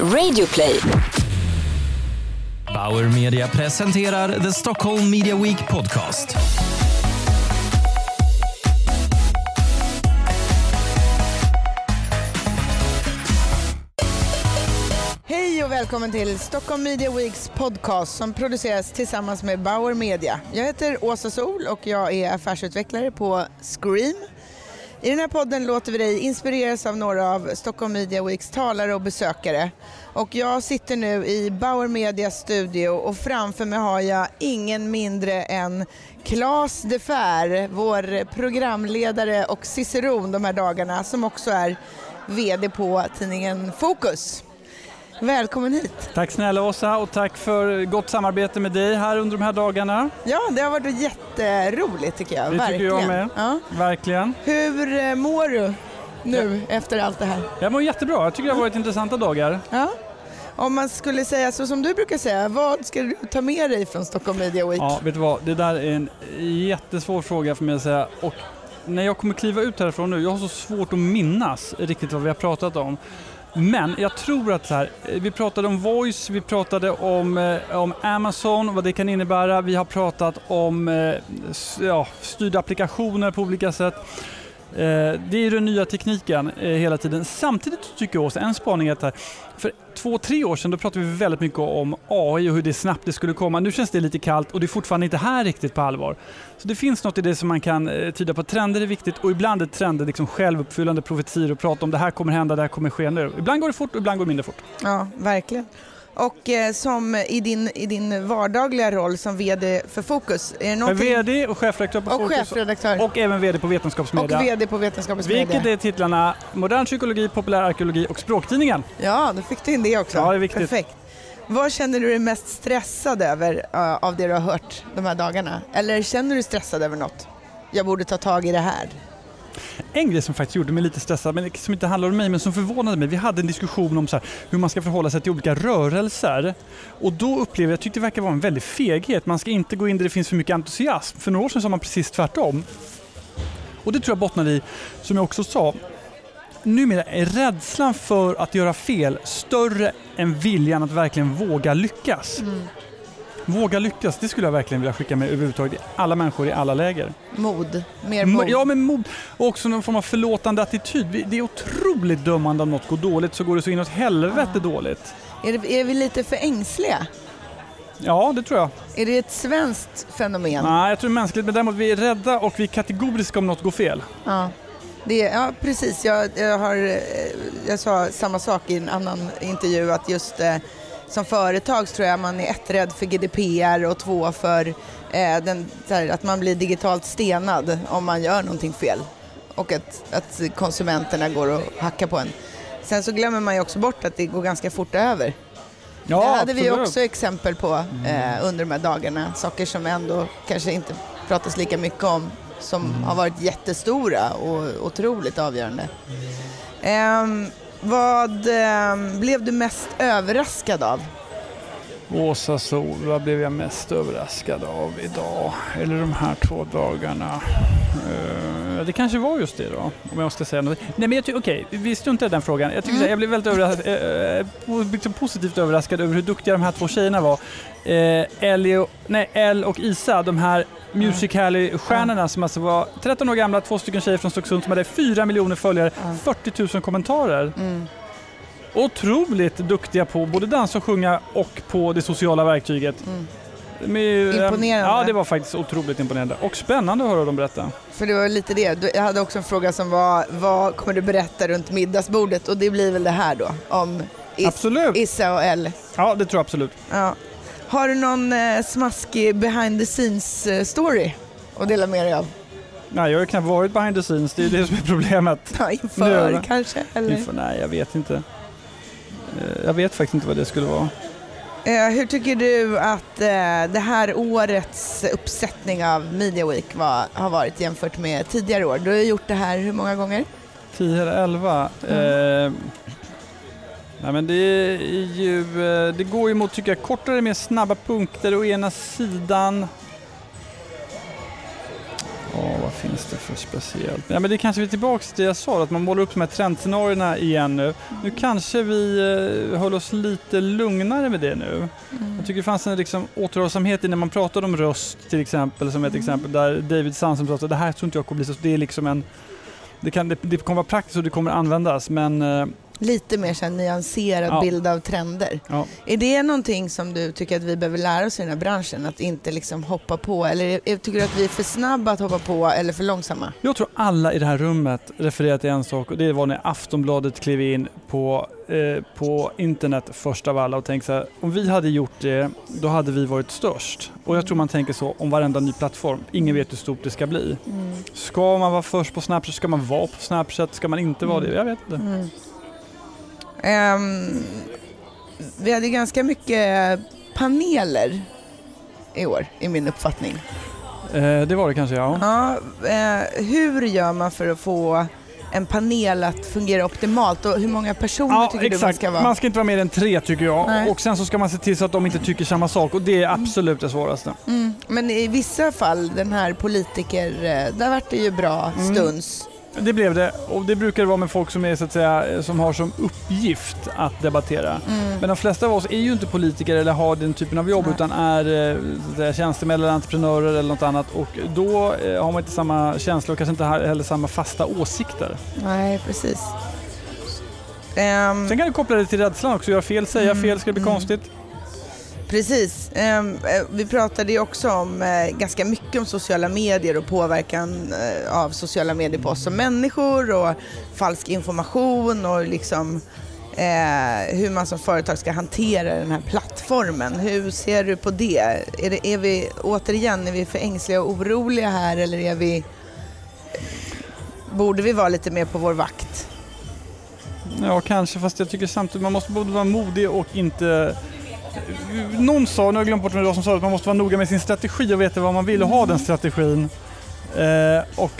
Radioplay. Bauer Media presenterar The Stockholm Media Week Podcast. Hej och välkommen till Stockholm Media Weeks podcast som produceras tillsammans med Bauer Media. Jag heter Åsa Sol och jag är affärsutvecklare på Scream. I den här podden låter vi dig inspireras av några av Stockholm Media Weeks talare och besökare. Och jag sitter nu i Bauer Medias studio och framför mig har jag ingen mindre än Claes de Fer, vår programledare och ciceron de här dagarna som också är VD på tidningen Fokus. Välkommen hit. Tack snälla Åsa och tack för gott samarbete med dig här under de här dagarna. Ja, det har varit jätteroligt tycker jag. Det Verkligen. tycker jag med. Ja. Verkligen. Hur eh, mår du nu efter allt det här? Jag mår jättebra. Jag tycker det har varit intressanta dagar. Ja. Om man skulle säga så som du brukar säga, vad ska du ta med dig från Stockholm Media Week? Ja, vet du vad? Det där är en jättesvår fråga för mig att säga. Och när jag kommer kliva ut härifrån nu, jag har så svårt att minnas riktigt vad vi har pratat om. Men jag tror att så här, eh, vi pratade om voice, vi pratade om, eh, om Amazon, vad det kan innebära. Vi har pratat om eh, ja, styrda applikationer på olika sätt. Eh, det är den nya tekniken eh, hela tiden. Samtidigt tycker jag också, en spaning är att här, för två, tre år sedan då pratade vi väldigt mycket om AI och hur det snabbt det skulle komma. Nu känns det lite kallt och det är fortfarande inte här riktigt på allvar. Så det finns något i det som man kan eh, tyda på. Trender är viktigt och ibland är trender liksom självuppfyllande profetier och prata om det här kommer hända, det här kommer ske nu. Ibland går det fort och ibland går det mindre fort. Ja, verkligen. Och eh, som i din, i din vardagliga roll som VD för Fokus, är det någonting... VD och chefredaktör på och Fokus chefredaktör. och även VD på Och Vetenskapsmedia. VD på Vetenskapens Vilket är titlarna Modern psykologi, populär arkeologi och Språktidningen. Ja, då fick du in det också. Ja, det är viktigt. Perfekt. Vad känner du dig mest stressad över eh, av det du har hört de här dagarna? Eller känner du stressad över något? Jag borde ta tag i det här. En grej som faktiskt gjorde mig lite stressad, men som inte handlar om mig, men som förvånade mig. Vi hade en diskussion om så här, hur man ska förhålla sig till olika rörelser. Och då upplevde jag, jag tyckte det verkar vara en väldig feghet. Man ska inte gå in där det finns för mycket entusiasm. För några år sedan sa man precis tvärtom. Och det tror jag bottnar i, som jag också sa, numera är rädslan för att göra fel större än viljan att verkligen våga lyckas. Mm. Våga lyckas, det skulle jag verkligen vilja skicka med överhuvudtaget i alla människor i alla läger. Mod. Mer mod. Ja, men mod och också någon form av förlåtande attityd. Det är otroligt dömande om något går dåligt så går det så inåt helvete dåligt. Är, det, är vi lite för ängsliga? Ja, det tror jag. Är det ett svenskt fenomen? Nej, jag tror det är mänskligt, men däremot vi är rädda och vi är kategoriska om något går fel. Ja. Det, ja, precis. Jag, jag, har, eh, jag sa samma sak i en annan intervju att just eh, som företag tror jag man är ett rädd för GDPR och två för eh, den, här, att man blir digitalt stenad om man gör någonting fel och att, att konsumenterna går och hackar på en. Sen så glömmer man ju också bort att det går ganska fort över. Ja, det hade vi absolut. Mm. också exempel på eh, under de här dagarna. Saker som ändå kanske inte pratas lika mycket om som Mm. har varit jättestora och otroligt avgörande. Ehm, vad ehm, blev du mest överraskad av? Åsa Sol, vad blev jag mest överraskad av idag? Eller de här två dagarna? Uh, det kanske var just det då, om jag ska säga något. Nej men jag tycker, okej, vi struntar i den frågan. Jag, tycker så här, jag blev väldigt överraskad, uh, eh, eh, liksom positivt överraskad över hur duktiga de här två tjejerna var. Uh, Ellie och, nej, Elle och Isa, de här Musical.ly-stjärnorna som alltså var 13 år gamla, två stycken tjejer från Stocksund som hade 4 miljoner följare, 40 000 kommentarer. Mm. Otroligt duktiga på både dansa och sjunga och på det sociala verktyget. Mm. Ju, eh, Imponerande. Ja, det var faktiskt otroligt imponerande. Och spännande att höra dem berätta. För det var lite det. Jag hade också en fråga som var vad kommer du berätta runt middagsbordet? Och det blir väl det här då om Is- Absolut. Issa och Elle. Ja, det tror jag absolut. Ja. Har du någon eh, smaskig behind the scenes eh, story att dela med dig av? Nej, jag har ju knappt varit behind the scenes. Det är ju det som är problemet. Ja, inför Nu. kanske? Eller? Inför, nej, jag vet inte. Eh, Jag vet faktiskt inte vad det skulle vara. Eh, hur tycker du att eh, det här årets uppsättning av Media Week var, har varit jämfört med tidigare år? Du har ju gjort det här hur många gånger? 10 eller 11. Eh, nej, men det, ju, eh, det går ju mot, tycker jag, kortare, mer snabba punkter å ena sidan. Ja, vad finns det för speciellt? Ja, men det kanske vi är tillbaka till det jag sa, att man målar upp de här trendscenarierna igen nu. Nu kanske vi eh, håller oss lite lugnare med det nu. Mm. Jag tycker det fanns en liksom, återhållsamhet i när man pratade om röst till exempel, som ett Mm. exempel, där David Sandström sa att det här tror inte jag kommer bli så, det är liksom en det, kan, det, det kommer vara praktiskt och det kommer användas men eh, Lite mer så nyanserad Ja. bild av trender. ja. Är det någonting som du tycker att vi behöver lära oss i den här branschen? Att inte liksom hoppa på? Eller tycker du att vi är för snabba att hoppa på eller för långsamma? Jag tror alla i det här rummet refererar till en sak och det var när Aftonbladet klev in på, eh, på internet först av alla och tänkte så här, om vi hade gjort det, då hade vi varit störst. Och jag tror man tänker så om varenda ny plattform. Ingen vet hur stort det ska bli. Ska man vara först på Snapchat? Ska man vara på Snapchat? Ska man inte vara det? Jag vet inte. Mm. Ehm, vi hade ganska mycket paneler i år, i min uppfattning. Eh, det var det kanske ja. Ja, eh, hur gör man för att få en panel att fungera optimalt och hur många personer Ja, tycker du man exakt. ska vara? Man ska inte vara mer än tre tycker jag. Nej. Och sen så ska man se till så att de inte tycker samma sak och det är absolut det svåraste. Mm. Men i vissa fall, den här politiker, eh, där vart det ju bra Mm. Det blev det och det brukar det vara med folk som, är, så att säga, som har som uppgift att debattera. Mm. Men de flesta av oss är ju inte politiker eller har den typen av jobb Nej. utan är eh, så att säga, tjänstemän eller entreprenörer eller något annat och då eh, har man inte samma känsla och kanske inte heller samma fasta åsikter. Nej, precis. Ehm, Sen kan du koppla det till rädslan också, göra fel, säga Mm, fel, ska det bli mm. konstigt? Precis. Ehm, eh, vi pratade ju också om, eh, ganska mycket om sociala medier och påverkan eh, av sociala medier på oss som människor och falsk information och liksom eh, hur man som företag ska hantera den här plattformen. Hur ser du på det? Är, det, är vi återigen, är vi för ängsliga och oroliga här eller är vi Borde vi vara lite mer på vår vakt? Ja, kanske, fast jag tycker samtidigt man måste både vara modig och inte... Någon sa, nu har jag glömt bort vem det var som sa att man måste vara noga med sin strategi och veta vad man vill och ha den strategin. Eh, och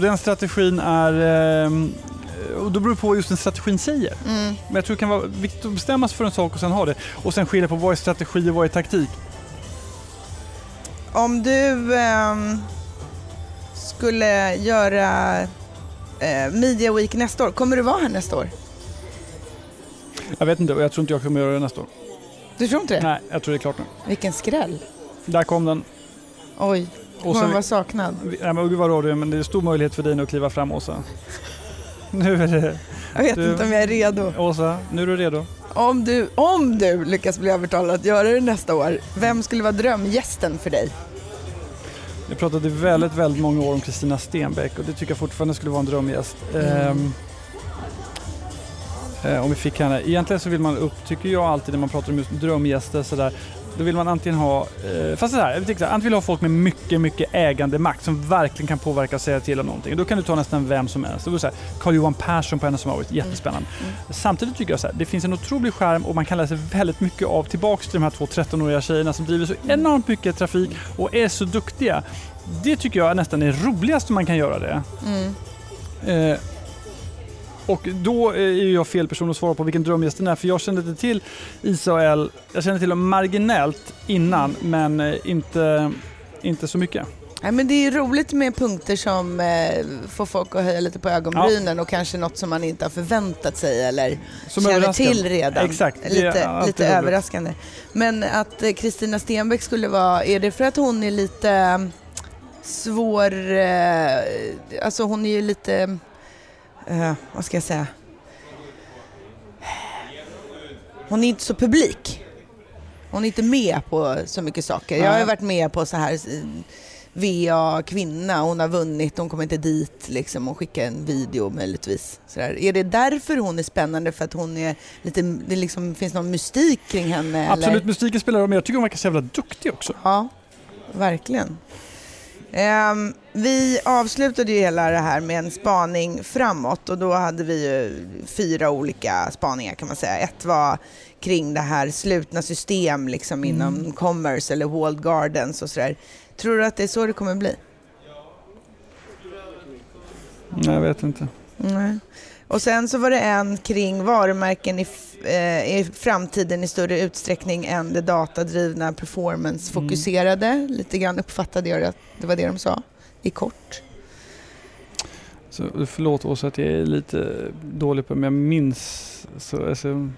den strategin är... Eh, och då beror det på vad just den strategin säger. Mm. Men jag tror det kan vara viktigt att bestämma sig för en sak och sen ha det. Och sen skilja på vad är strategi och vad är taktik. Om du ehm, skulle göra eh, Media Week nästa år, kommer du vara här nästa år? Jag vet inte och jag tror inte jag kommer göra det nästa år. Du tror inte det? Nej, jag tror det är klart nu. Vilken skräll. Där kom den. Oj, Och kommer vara saknad. nej, men gud vad radio, men det är stor möjlighet för dig nu att kliva fram Åsa. Nu är det... Jag vet Du- inte om jag är redo. Åsa, nu är du redo. Om du, om du lyckas bli övertalad att göra det nästa år, vem skulle vara drömgästen för dig? Jag pratade väldigt, väldigt många år om Kristina Stenbeck och det tycker jag fortfarande skulle vara en drömgäst. Mm. Ehm, eh, om vi fick henne. Egentligen så vill man upp, tycker jag alltid när man pratar om drömgäster sådär, då vill man antingen ha, eh, fast sådär, jag tycker såhär, antingen vill ha folk med mycket, mycket ägande makt som verkligen kan påverka och säga till om någonting. Då kan du ta nästan vem som helst. Det var såhär, Carl-Johan Persson på har varit jättespännande. Mm. Samtidigt tycker jag så här, det finns en otrolig skärm och man kan sig väldigt mycket av tillbaks till de här två 13-åriga tjejerna som driver så enormt mycket trafik och är så duktiga. Det tycker jag nästan är roligast om man kan göra det. Mm. Eh, och då är ju jag fel person att svara på vilken drömgästen är för jag kände inte till Isa och El, jag kände till dem marginellt innan men eh, inte, inte så mycket. Nej, men det är ju roligt med punkter som eh, får folk att höja lite på ögonbrynen och kanske något som man inte har förväntat sig eller Som känner till redan. Exakt, är Lite, lite överraskande. Men att eh, Kristina Stenbeck skulle vara, är det för att hon är lite eh, svår, eh, alltså hon är ju lite, eh, vad ska jag säga? Hon är inte så publik. Hon är inte med på så mycket saker. Jag har ju varit med på så här VA kvinna, hon har vunnit, hon kommer inte dit liksom och skickar en video möjligtvis. Så där. Är det därför hon är spännande? För att hon är lite, det liksom, finns någon mystik kring henne? Absolut, Eller? musiken spelar roll men jag tycker hon verkar så jävla duktig också. Ja, verkligen. Ehm, vi avslutade ju hela det här med en spaning framåt och då hade vi ju fyra olika spaningar kan man säga. Ett var kring det här slutna system liksom inom commerce eller walled gardens och sådär. Tror du att det är så det kommer bli? Nej, jag vet inte. Nej. Och sen så var det en kring varumärken i, i framtiden i större utsträckning än det datadrivna performance-fokuserade. Lite grann uppfattade jag det att det var det de sa. i kort? Så, förlåt Åsa att jag är lite dålig på men jag minns så, alltså,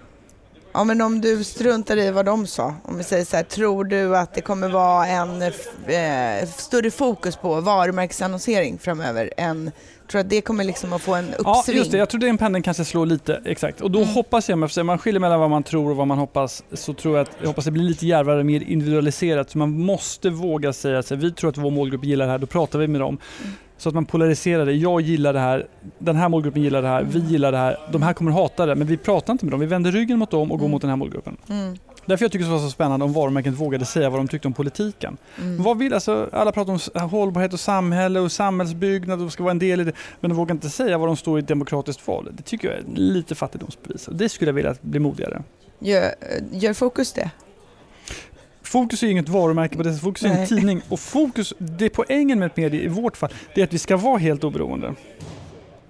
Ja men om du struntar i vad de sa, om vi säger så här, tror du att det kommer vara en eh, större fokus på varumärkesannonsering framöver än Tror att det kommer liksom att få en uppsving? Ja, just det. Jag tror den pendeln kanske slår lite, exakt. Och då mm. hoppas jag, eftersom man skiljer mellan vad man tror och vad man hoppas, så tror jag att jag hoppas det blir lite djärvare, mer individualiserat. Så man måste våga säga att vi tror att vår målgrupp gillar det här, då pratar vi med dem. Mm. Så att man polariserar det. Jag gillar det här, den här målgruppen gillar det här, vi gillar det här, de här kommer hata det. Men vi pratar inte med dem, vi vänder ryggen mot dem och går mm. mot den här målgruppen. Mm. Därför jag tycker det var så spännande om varumärket vågade säga vad de tyckte om politiken. Mm. Vad vill, alltså, alla pratar om hållbarhet och samhälle och samhällsbyggnad och ska vara en del i det. Men de vågar inte säga vad de står i ett demokratiskt val. Det tycker jag är lite fattigdomsbevis. Det skulle jag vilja bli modigare. Gör, gör Fokus det? Fokus är inget varumärke på det Fokus är en tidning. Och Fokus, det är poängen med ett medie i vårt fall, det är att vi ska vara helt oberoende.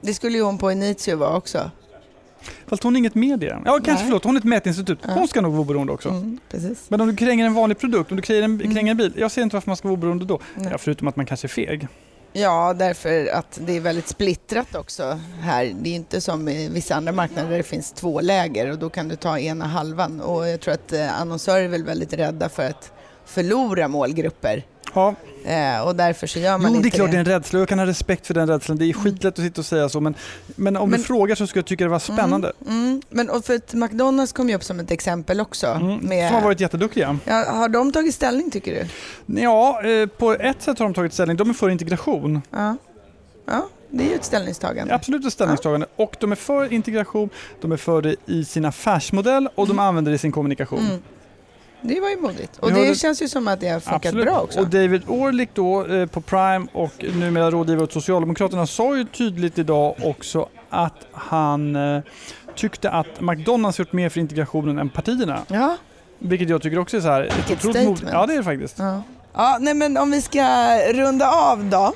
Det skulle ju hon på Initio vara också. Fast hon är inget media. Ja, kanske Nej. förlåt, hon är ett mätinstitut. Ja. Hon ska nog vara oberoende också. Mm, Men om du kränger en vanlig produkt, om du kränger en, kränger en bil, jag ser inte varför man ska vara oberoende då. Ja, förutom att man kanske är feg. Ja, därför att det är väldigt splittrat också här. Det är inte som i vissa andra marknader där det finns två läger och då kan du ta ena halvan. Och jag tror att eh, annonsörer är väl väldigt rädda för att förlora målgrupper. Ja. Eh, och därför så gör man jo, inte det. är klart det är en rädsla jag kan ha respekt för den rädslan. Det är skitlätt att sitta och säga så men, men om men, du frågar så skulle jag tycka det var spännande. Mm, mm. Men och för att McDonalds kom ju upp som ett exempel också. Mm, med, som har varit jätteduktiga. Ja, har de tagit ställning tycker du? Ja, eh, på ett sätt har de tagit ställning. De är för integration. Ja. Ja, det är ju ett ställningstagande. Absolut ett ställningstagande. Ja. Och de är för integration, de är för det i sin affärsmodell och mm. de använder det i sin kommunikation. Mm. Det var ju modigt. Och det känns ju som att det har funkat Absolut. bra också. Och David Orlick då eh, på Prime och numera rådgivare åt Socialdemokraterna sa ju tydligt idag också att han eh, tyckte att McDonalds gjort mer för integrationen än partierna. Ja. Vilket jag tycker också är så här... Vilket statement. Mod. Ja, det är det faktiskt. Ja. ja, nej men om vi ska runda av då.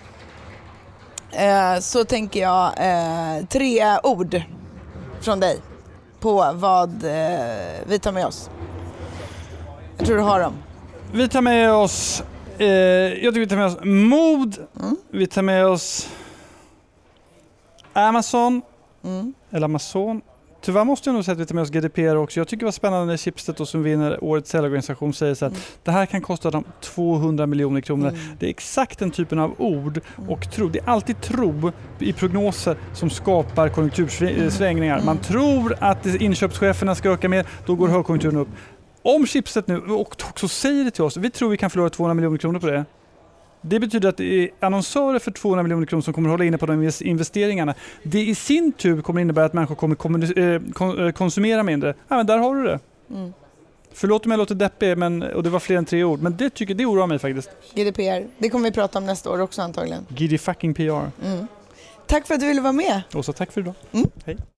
Eh, så tänker jag eh, tre ord från dig på vad eh, vi tar med oss. Jag tror du har dem. Vi tar med oss, eh, jag tycker vi tar med oss mod, mm. vi tar med oss Amazon, mm. eller Amazon. Tyvärr måste jag nog säga att vi tar med oss GDPR också. Jag tycker det var spännande när Schibsted som vinner årets säljorganisation säger så att mm. det här kan kosta dem 200 miljoner kronor. Mm. Det är exakt den typen av ord mm. och tro. Det är alltid tro i prognoser som skapar konjunktursvängningar. Mm. Man tror att inköpscheferna ska öka mer, då går högkonjunkturen upp. Om chipset nu också säger det till oss, vi tror vi kan förlora 200 miljoner kronor på det. Det betyder att det är annonsörer för 200 miljoner kronor som kommer hålla inne på de investeringarna. Det i sin tur kommer innebära att människor kommer eh, eh, konsumera mindre. Ja, men där har du det. Mm. Förlåt om jag låter deppig men, och det var fler än tre ord, men det, tycker, det oroar mig faktiskt. GDPR, det kommer vi prata om nästa år också antagligen. GD fucking PR. Mm. Tack för att du ville vara med. Åsa, tack för idag. Mm. Hej.